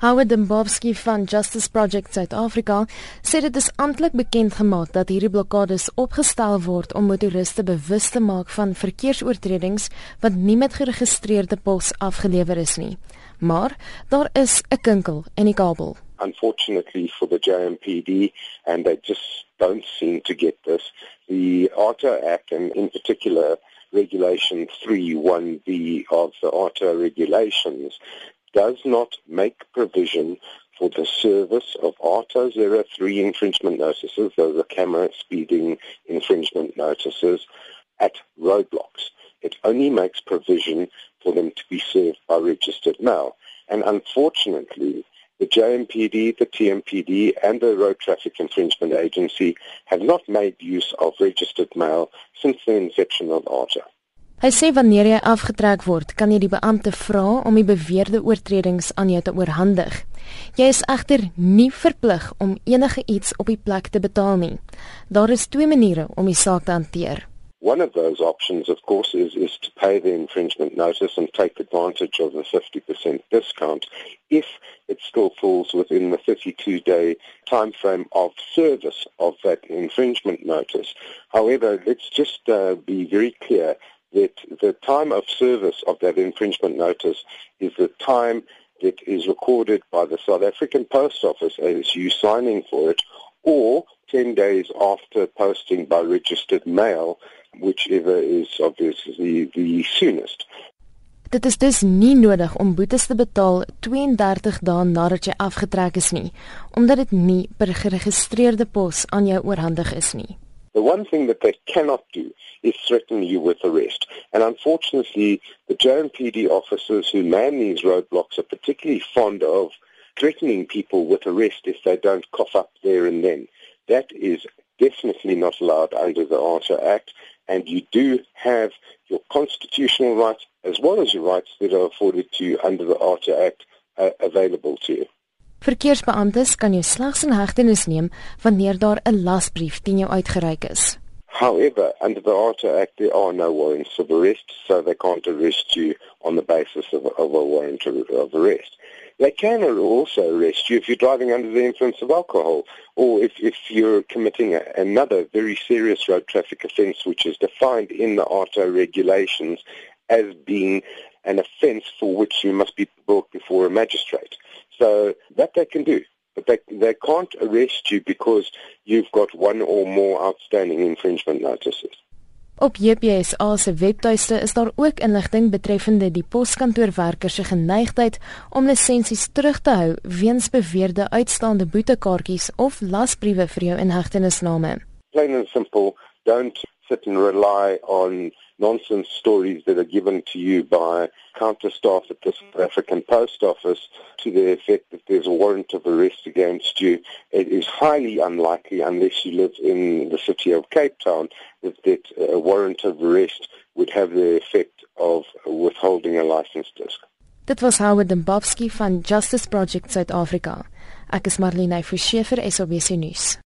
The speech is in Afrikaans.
Howard Dembowski van Justice Project Suid-Afrika sê dit is amptelik bekend gemaak dat hierdie blokkades opgestel word om motoriste bewus te maak van verkeersoortredings wat nie met geregistreerde pos afgelewer is nie. Maar daar is 'n kinkel in die kabel. Unfortunately for the JMPD and they just don't seem to get this the Auto Act and in particular regulation 31B of the auto regulations does not make provision for the service of ARTA 03 infringement notices, those are camera speeding infringement notices, at roadblocks. It only makes provision for them to be served by registered mail. And unfortunately, the JMPD, the TMPD, and the Road Traffic Infringement Agency have not made use of registered mail since the inception of ARTA. Hy sê wanneer jy afgetrek word, kan jy die beampte vra om die beweerde oortredings aan jou te oorhandig. Jy is egter nie verplig om enige iets op die plek te betaal nie. Daar is twee maniere om die saak te hanteer. One of those options of course is is to pay the infringement notice and take advantage of the 50% discount if it still falls within the 52 day time frame of service of that infringement notice. However, let's just uh, be very clear that the time of service of that infringement notice is the time that is recorded by the South African Post Office as you signing for it, or 10 days after posting by registered mail, whichever is obviously the soonest. Dit is dus nie nodig om boetes te betaal 32 dae nadat jy afgetrek is nie, omdat dit nie per geregistreerde pos aan jou oorhandig is nie. The one thing that they cannot do is threaten you with arrest. And unfortunately, the JMPD officers who man these roadblocks are particularly fond of threatening people with arrest if they don't cough up there and then. That is definitely not allowed under the ARTA Act, and you do have your constitutional rights as well as your rights that are afforded to you under the ARTA Act uh, available to you. Verkeersbeamptes kan jou slegs in hegtenis neem wanneer daar 'n lasbrief teen jou uitgereik is. However, under the ARTA Act, there are no warrants of arrest, so they can't arrest you on the basis of, of a warrant of arrest. They can also arrest you if you're driving under the influence of alcohol or if, if you're committing a, another very serious road traffic offence which is defined in the ARTA regulations as being an offence for which you must be brought before a magistrate. So that they can do. But they, they can't arrest you because you've got one or more outstanding infringement notices. Op JPSA se webtuiste is daar ook inligting betreffende die poskantoorwerkers se geneigtheid om lisensies terug te hou weens beweerde uitstaande boetekaartjies of lasbriewe vir jou inhegtenisname. Plain and simple, don't sit and rely on nonsense stories that are given to you by counter staff at the South African Post Office to the effect that there's a warrant of arrest against you. It is highly unlikely, unless you live in the city of Cape Town, that, that a warrant of arrest would have the effect of withholding a license disc. Dit was Howard Dembowski van Justice Project South Africa. Ek is Marlene Forsiefer, SABC nuus.